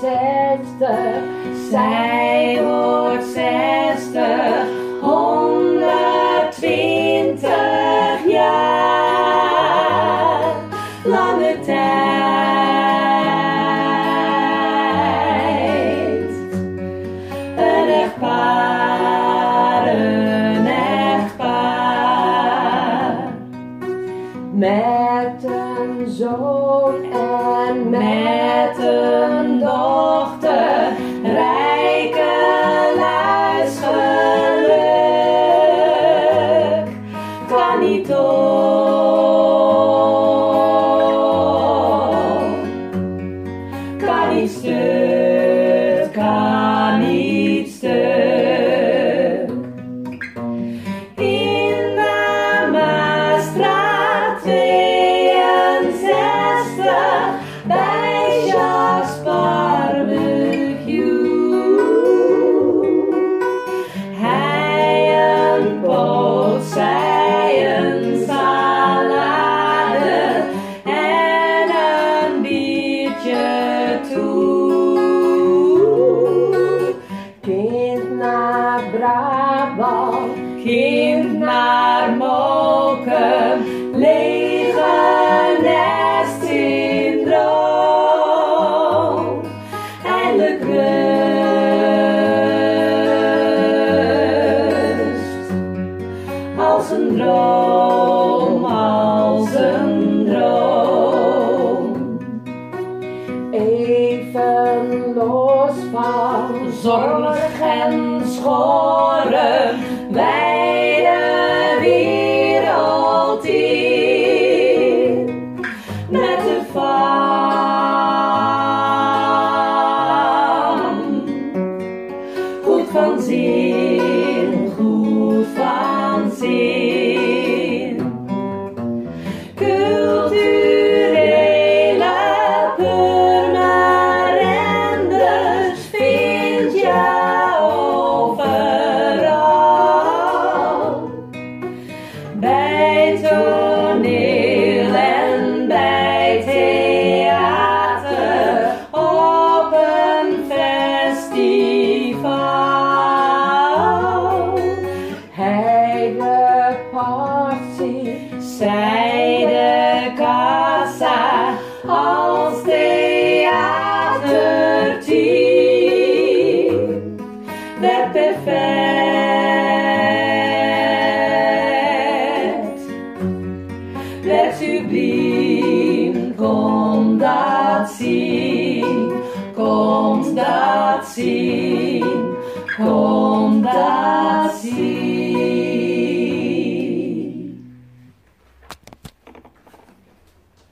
zestig, zij wordt zestig, honderdtwintig jaar. Lange tijd. Een echtpaar, een echtpaar. Met een zoon en met naar Brabant, kind naar Mokum, lege nest in droom. Eindelijk rust, als een droom, even los van zorg en schoren, wij de wereld in met de van. Goed van zin, als theaterteam. Werd perfect, werd subliem, kom dat zien, kom dat zien, kom dat